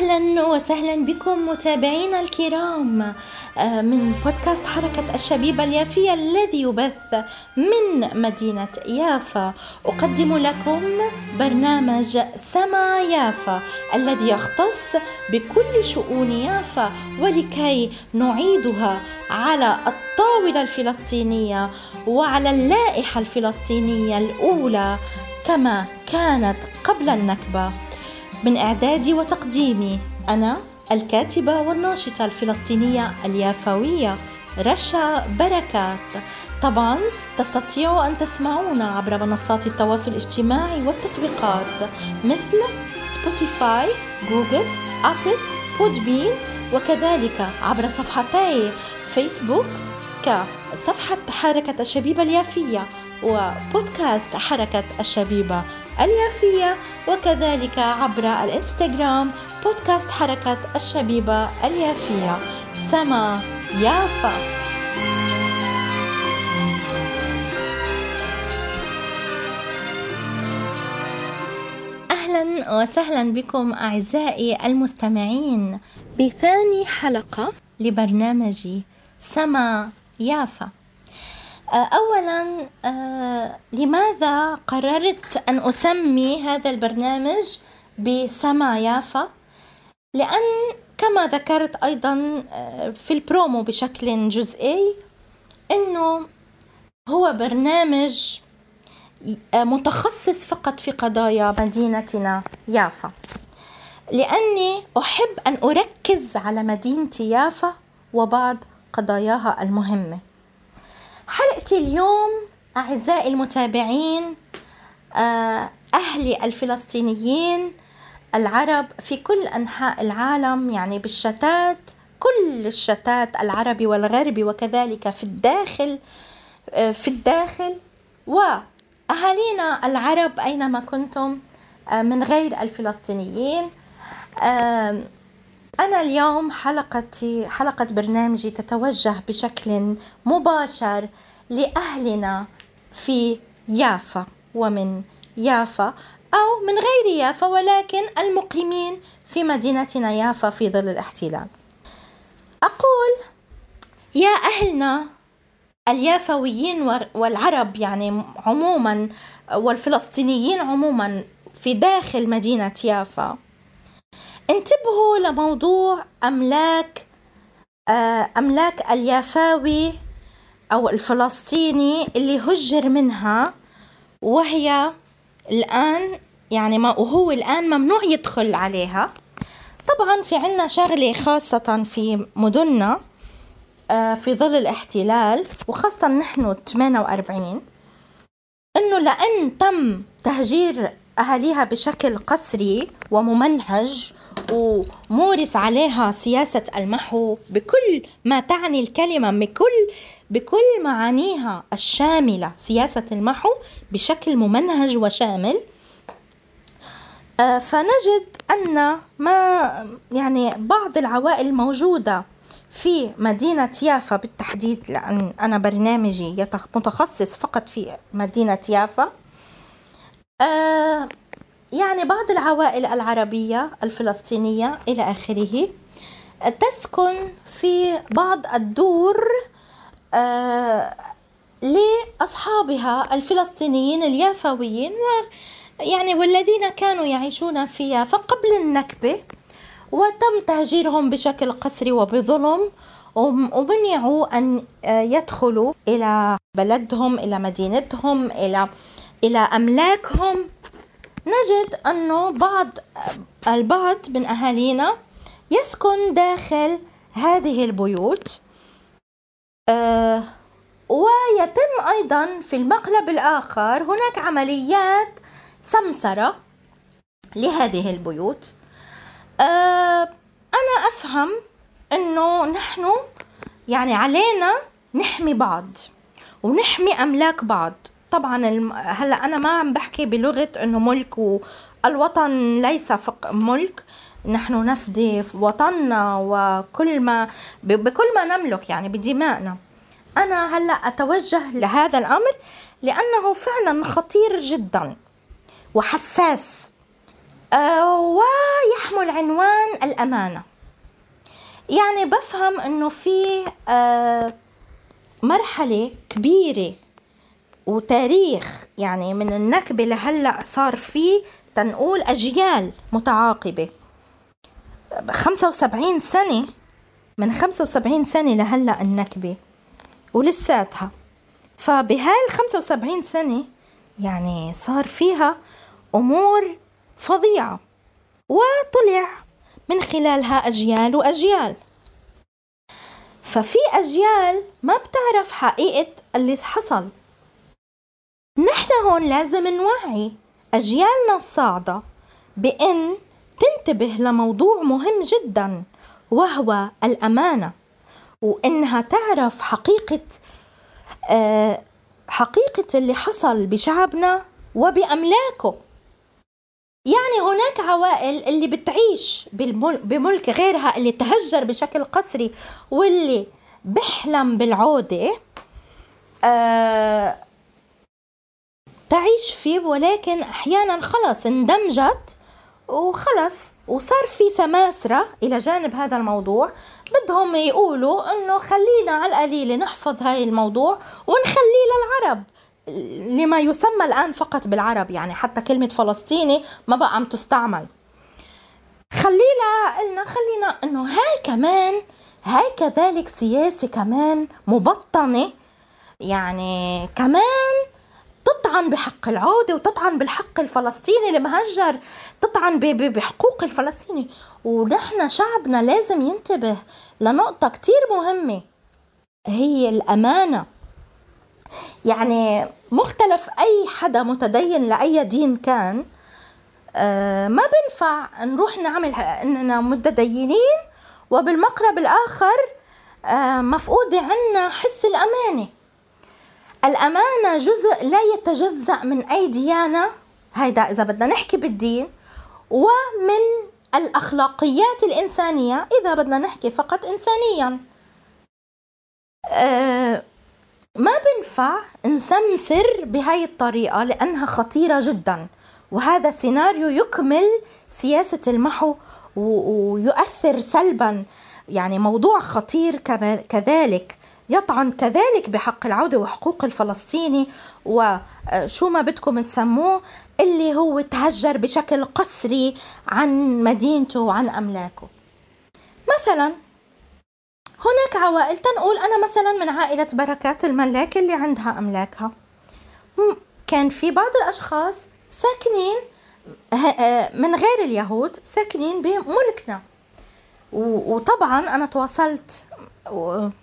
أهلا وسهلا بكم متابعينا الكرام. آه، من بودكاست حركة الشبيبة اليافية الذي يبث من مدينة يافا. أقدم لكم برنامج سما يافا الذي يختص بكل شؤون يافا ولكي نعيدها على الطاولة الفلسطينية وعلى اللائحة الفلسطينية الأولى كما كانت قبل النكبة. من إعدادي وتقديمي أنا الكاتبة والناشطة الفلسطينية اليافوية رشا بركات. طبعا تستطيعوا أن تسمعونا عبر منصات التواصل الاجتماعي والتطبيقات مثل Spotify Google Apple Podbean وكذلك عبر صفحتي فيسبوك كصفحة حركة الشبيبة اليافية وبودكاست حركة الشبيبة. اليافية وكذلك عبر الإنستغرام بودكاست حركة الشبيبة اليافية. سما يافا. أهلا وسهلا بكم أعزائي المستمعين. بثاني حلقة لبرنامجي سما يافا. آه، اولا آه، لماذا قررت أن أسمي هذا البرنامج بسما يافا؟ لأن كما ذكرت أيضا آه، في البرومو بشكل جزئي إنه هو برنامج متخصص فقط في قضايا مدينتنا يافا. لأني أحب أن أركز على مدينتي يافا وبعض قضاياها المهمة. حلقتي اليوم أعزائي المتابعين آه، أهلي الفلسطينيين العرب في كل أنحاء العالم يعني بالشتات كل الشتات العربي والغربي وكذلك في الداخل آه، في الداخل. وأهالينا العرب أينما كنتم آه، من غير الفلسطينيين أنا اليوم حلقتي حلقة برنامجي تتوجه بشكل مباشر لأهلنا في يافا ومن يافا أو من غير يافا ولكن المقيمين في مدينتنا يافا في ظل الاحتلال. أقول يا أهلنا اليافويين والعرب يعني عموما والفلسطينيين عموما في داخل مدينة يافا انتبهوا لموضوع أملاك آه، أملاك اليافاوي أو الفلسطيني اللي هجر منها وهي الآن يعني ما وهو الآن ممنوع يدخل عليها. طبعا في عنا شغلة خاصة في مدننا آه، في ظل الاحتلال وخاصة نحن 48 إنه لأن تم تهجير أهاليها بشكل قسري وممنهج ومورس عليها سياسة المحو بكل ما تعني الكلمة بكل بكل معانيها الشاملة سياسة المحو بشكل ممنهج وشامل. آه، فنجد أن ما يعني بعض العوائل الموجودة في مدينة يافا بالتحديد لأن أنا برنامجي متخصص فقط في مدينة يافا. آه يعني بعض العوائل العربية الفلسطينية إلى آخره تسكن في بعض الدور آه لأصحابها الفلسطينيين اليافويين يعني والذين كانوا يعيشون في يافا قبل النكبة وتم تهجيرهم بشكل قسري وبظلم ومنعوا أن يدخلوا إلى بلدهم إلى مدينتهم إلى إلى أملاكهم. نجد أنه بعض البعض من أهالينا يسكن داخل هذه البيوت. آه ويتم أيضا في المقلب الآخر هناك عمليات سمسرة لهذه البيوت. آه أنا أفهم أنه نحن يعني علينا نحمي بعض ونحمي أملاك بعض. طبعا هلأ أنا ما عم بحكي بلغة إنه ملك والوطن ليس فقط ملك نحن نفدي وطننا وكل ما بكل ما نملك يعني بدمائنا. أنا هلأ أتوجه لهذا الأمر لأنه فعلا خطير جدا وحساس آه ويحمل عنوان الأمانة. يعني بفهم إنه في آه، مرحلة كبيرة وتاريخ يعني من النكبة لهلا صار في تنقول أجيال متعاقبة. خمسة وسبعين سنة من خمسة وسبعين سنة لهلأ النكبة ولساتها. الخمسة وسبعين سنة يعني صار فيها أمور فظيعة وطلع من خلالها أجيال وأجيال. ففي أجيال ما بتعرف حقيقة اللي حصل. نحن هون لازم نوعي أجيالنا الصاعدة بأن تنتبه لموضوع مهم جدا وهو الأمانة وإنها تعرف حقيقة آه، حقيقة اللي حصل بشعبنا وبأملاكه. يعني هناك عوائل اللي بتعيش بملك غيرها اللي تهجر بشكل قسري واللي بحلم بالعودة آه تعيش فيه ولكن أحيانا خلص اندمجت وخلص وصار في سماسرة إلى جانب هذا الموضوع. بدهم يقولوا إنه خلينا على القليلة نحفظ هاي الموضوع ونخليه للعرب. لما يسمى الآن فقط بالعرب يعني حتى كلمة فلسطيني ما بقى عم تستعمل. خلينا قلنا خلينا إنه هاي كمان هاي كذلك سياسة كمان مبطنة. يعني كمان تطعن بحق العودة وتطعن بالحق الفلسطيني المهجر تطعن بحقوق الفلسطيني. ونحن شعبنا لازم ينتبه لنقطة كتير مهمة هي الأمانة. يعني مختلف أي حدا متدين لأي دين كان آه، ما بنفع نروح نعمل إننا متدينين وبالمقرب الآخر آه، مفقودة عنا حس الأمانة. الأمانة جزء لا يتجزأ من أي ديانة هيدا إذا بدنا نحكي بالدين ومن الأخلاقيات الإنسانية إذا بدنا نحكي فقط إنسانيا. أه ما بنفع نسمسر بهاي الطريقة لأنها خطيرة جدا. وهذا سيناريو يكمل سياسة المحو ويؤثر سلبا. يعني موضوع خطير كذلك. يطعن كذلك بحق العودة وحقوق الفلسطيني. وشو ما بدكم تسموه اللي هو تهجر بشكل قسري عن مدينته وعن أملاكه. مثلا هناك عوائل تنقول أنا مثلا من عائلة بركات الملاك اللي عندها أملاكها. كان في بعض الأشخاص ساكنين آه، من غير اليهود ساكنين بملكنا. وطبعا أنا تواصلت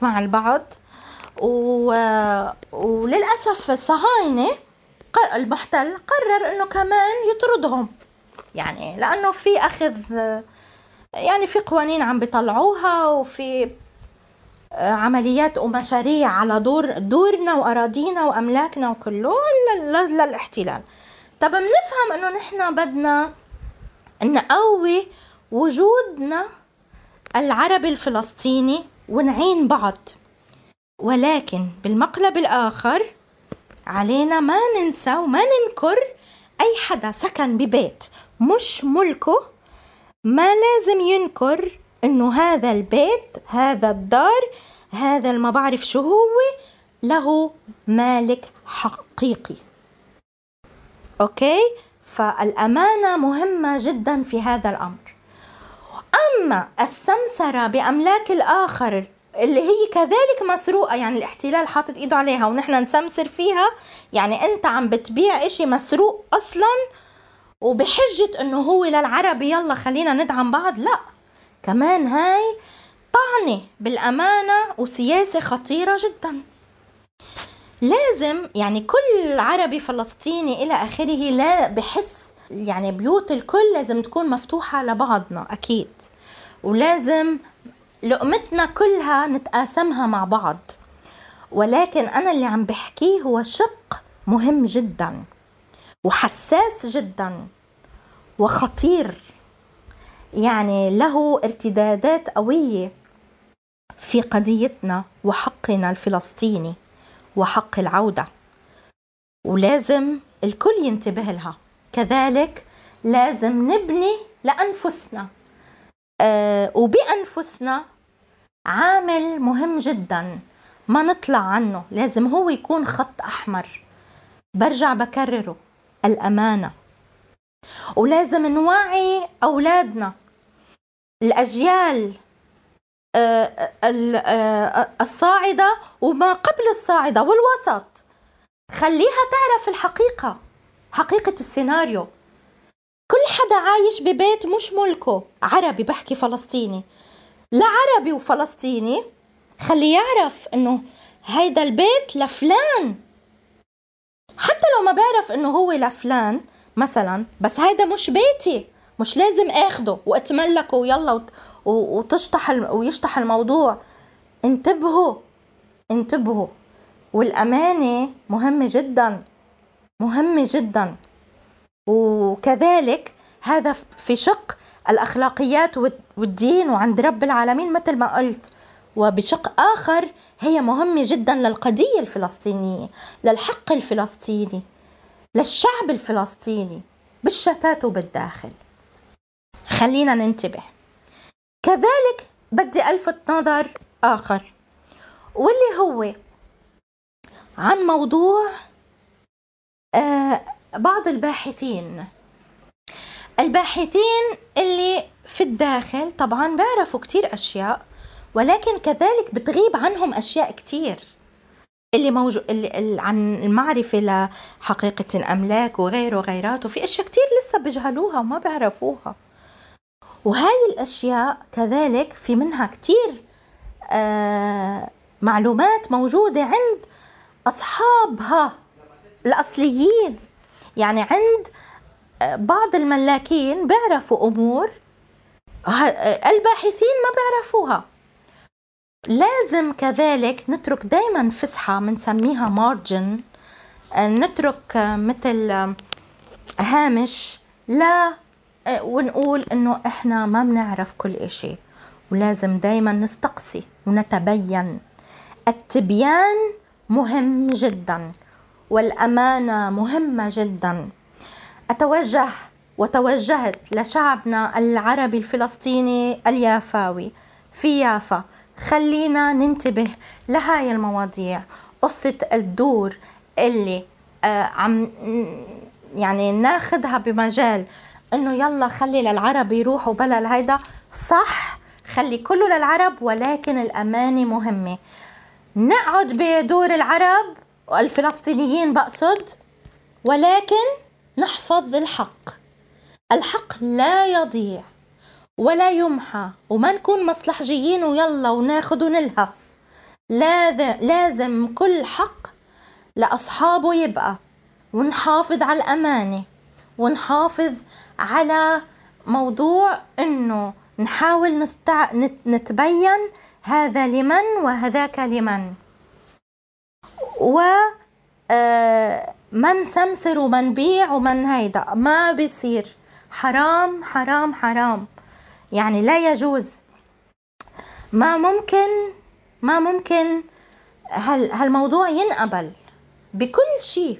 مع البعض. و... وللأسف الصهاينة المحتل قرر إنه كمان يطردهم. يعني لأنه في أخذ يعني في قوانين عم بيطلعوها وفي عمليات ومشاريع على دور دورنا وأراضينا وأملاكنا وكله للاحتلال. طب بنفهم إنه نحن بدنا نقوي وجودنا العربي الفلسطيني ونعين بعض. ولكن بالمقلب الآخر علينا ما ننسى وما ننكر أي حدا سكن ببيت مش ملكه ما لازم ينكر إنه هذا البيت هذا الدار هذا ما بعرف شو هو له مالك حقيقي. أوكي؟ فالأمانة مهمة جدا في هذا الأمر. أما السمسرة بأملاك الآخر اللي هي كذلك مسروقة يعني الاحتلال حاطط إيده عليها ونحن نسمسر فيها يعني أنت عم بتبيع إشي مسروق أصلا وبحجة إنه هو للعربي يلا خلينا ندعم بعض؟ لا. كمان هاي طعنه بالأمانة وسياسة خطيرة جدا. لازم يعني كل عربي فلسطيني إلى آخره لا بحس يعني بيوت الكل لازم تكون مفتوحة لبعضنا أكيد. ولازم لقمتنا كلها نتقاسمها مع بعض. ولكن أنا اللي عم بحكيه هو شق مهم جدا وحساس جدا وخطير. يعني له ارتدادات قوية في قضيتنا وحقنا الفلسطيني وحق العودة. ولازم الكل ينتبه لها. كذلك لازم نبني لأنفسنا. آه وبأنفسنا عامل مهم جدا. ما نطلع عنه لازم هو يكون خط أحمر. برجع بكرره الأمانة. ولازم نوعي أولادنا. الأجيال آه، آه، الصاعدة وما قبل الصاعدة والوسط. خليها تعرف الحقيقة. حقيقة السيناريو. كل حدا عايش ببيت مش ملكه. عربي بحكي فلسطيني. لا عربي وفلسطيني. خليه يعرف إنه هيدا البيت لفلان. حتى لو ما بعرف إنه هو لفلان مثلا بس هيدا مش بيتي. مش لازم آخده وأتملكه ويلا وتشطح ويشطح الموضوع. انتبهوا. انتبهوا. والأمانة مهمة جدا. مهمة جدا. وكذلك هذا في شق الأخلاقيات والدين وعند رب العالمين مثل ما قلت. وبشق آخر هي مهمة جدا للقضية الفلسطينية للحق الفلسطيني للشعب الفلسطيني بالشتات وبالداخل. خلينا ننتبه. كذلك بدي ألفت نظر آخر واللي هو عن موضوع بعض الباحثين. الباحثين اللي في الداخل طبعا بيعرفوا كتير أشياء ولكن كذلك بتغيب عنهم أشياء كتير. اللي موجود اللي عن المعرفة لحقيقة الأملاك وغيره وغيراته في أشياء كتير لسه بيجهلوها وما بيعرفوها. وهاي الأشياء كذلك في منها كتير آه معلومات موجودة عند أصحابها. الأصليين. يعني عند آه، بعض الملاكين بيعرفوا أمور الباحثين ما بيعرفوها. لازم كذلك نترك دايما فسحة بنسميها مارجن آه، نترك آه، مثل هامش لا ونقول إنه إحنا ما بنعرف كل إشي. ولازم دايما نستقصي ونتبين. التبيان مهم جدا. والأمانة مهمة جدا. أتوجه وتوجهت لشعبنا العربي الفلسطيني اليافاوي. في يافا خلينا ننتبه لهاي المواضيع. قصة الدور اللي آه عم يعني ناخذها بمجال إنه يلا خلي للعرب يروحوا بلا هيدا. صح خلي كله للعرب ولكن الأمانة مهمة. نقعد بدور العرب الفلسطينيين بقصد ولكن نحفظ الحق. الحق لا يضيع ولا يمحى وما نكون مصلحجيين ويلا وناخد ونلهف لازم لازم كل حق لأصحابه يبقى ونحافظ على الأمانة ونحافظ على موضوع إنه نحاول نستع... نتبين هذا لمن وهذاك لمن. و آه، من سمسر ومن بيع ومن هيدا. ما بيصير. حرام حرام حرام. يعني لا يجوز. ما ممكن ما ممكن هال هالموضوع ينقبل بكل شيء.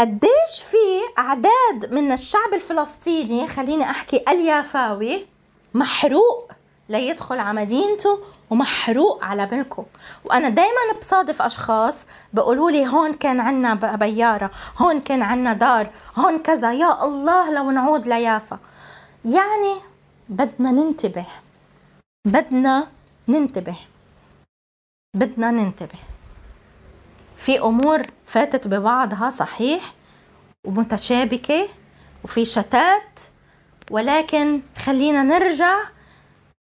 قديش في أعداد من الشعب الفلسطيني خليني أحكي أليافاوي محروق. ليدخل على مدينته ومحروق على بالكم وأنا دائما بصادف أشخاص بيقولوا لي هون كان عنا بيارة هون كان عنا دار هون كذا. يا الله لو نعود ليافا. يعني بدنا ننتبه. بدنا ننتبه. بدنا ننتبه. في أمور فاتت ببعضها صحيح ومتشابكة وفي شتات ولكن خلينا نرجع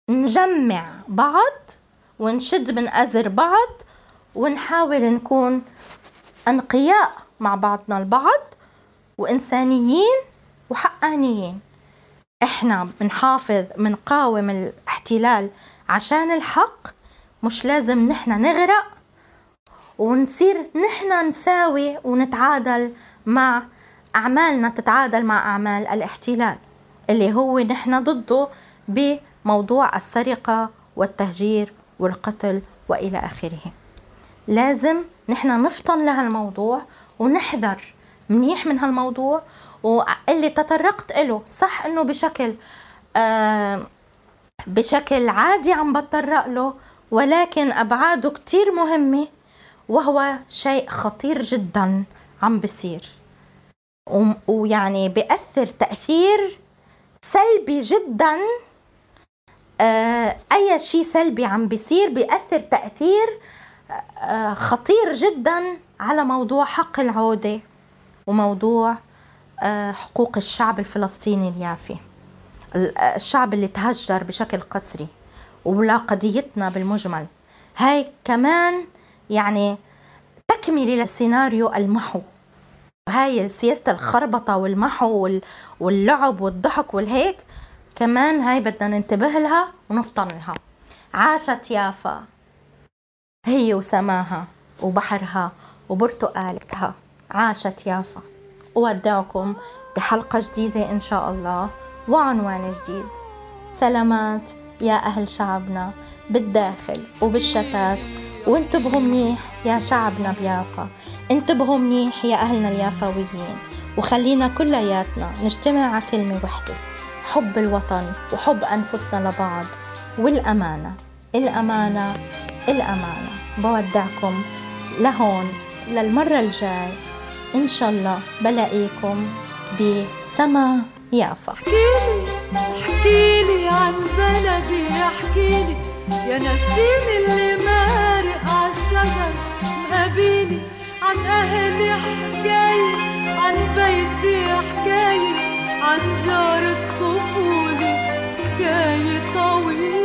نجمع بعض ونشد من أزر بعض ونحاول نكون أنقياء مع بعضنا البعض وإنسانيين وحقانيين. إحنا بنحافظ بنقاوم الاحتلال عشان الحق. مش لازم نحن نغرق ونصير نحن نساوي ونتعادل مع أعمالنا تتعادل مع أعمال الاحتلال اللي هو نحن ضده بموضوع السرقة والتهجير والقتل وإلى آخره. لازم نحن نفطن لهالموضوع ونحذر منيح من هالموضوع واللي تطرقت له صح إنه بشكل آه بشكل عادي عم بتطرق له ولكن أبعاده كتير مهمة وهو شيء خطير جدا عم بصير ويعني بيأثر تأثير سلبي جدا آه، أي شيء سلبي عم بيصير بيأثر تأثير آه، خطير جدا على موضوع حق العودة وموضوع آه، حقوق الشعب الفلسطيني اليافي. الشعب اللي تهجر بشكل قسري ولا قضيتنا بالمجمل. هاي كمان يعني تكملة للسيناريو المحو. هاي سياسة الخربطة والمحو واللعب والضحك والهيك كمان هاي بدنا ننتبه لها ونفطن لها. عاشت يافا. هي وسماها وبحرها وبرتقالتها عاشت يافا. أودعكم بحلقة جديدة إن شاء الله وعنوان جديد. سلامات يا أهل شعبنا بالداخل وبالشتات. وانتبهوا منيح يا شعبنا بيافا. انتبهوا منيح يا أهلنا اليافاويين وخلينا كلياتنا نجتمع على كلمة وحدة. حب الوطن وحب أنفسنا لبعض والأمانة الأمانة الأمانة. بودعكم لهون للمرة الجاي. إن شاء الله بلاقيكم بسما يافا. احكيلي عن بلدي احكيلي يا نسيم اللي مارق عالشجر مقابيلي عن أهلي حكاية عن بيتي حكاية عن جار الطفولة حكاية طويلة